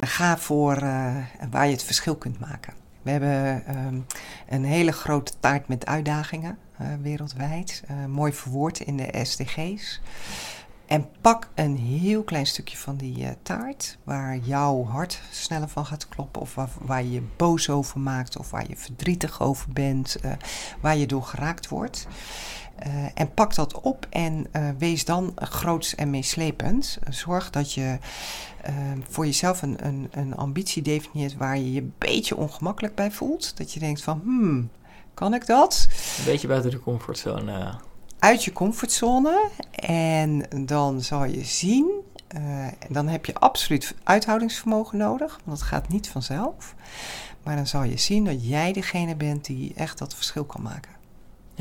Ga voor uh, waar je het verschil kunt maken. We hebben um, een hele grote taart met uitdagingen uh, wereldwijd. Uh, mooi verwoord in de SDG's. En pak een heel klein stukje van die taart, waar jouw hart sneller van gaat kloppen, of waar, waar, je boos over maakt, of waar je verdrietig over bent, waar je door geraakt wordt. En pak dat op en wees dan groots en meeslepend. Zorg dat je voor jezelf een, een, een ambitie definieert waar je je een beetje ongemakkelijk bij voelt. Dat je denkt van, hmm, kan ik dat? Een beetje buiten de comfortzone uit je comfortzone. En dan zal je zien, uh, dan heb je absoluut uithoudingsvermogen nodig, want het gaat niet vanzelf. Maar dan zal je zien dat jij degene bent die echt dat verschil kan maken.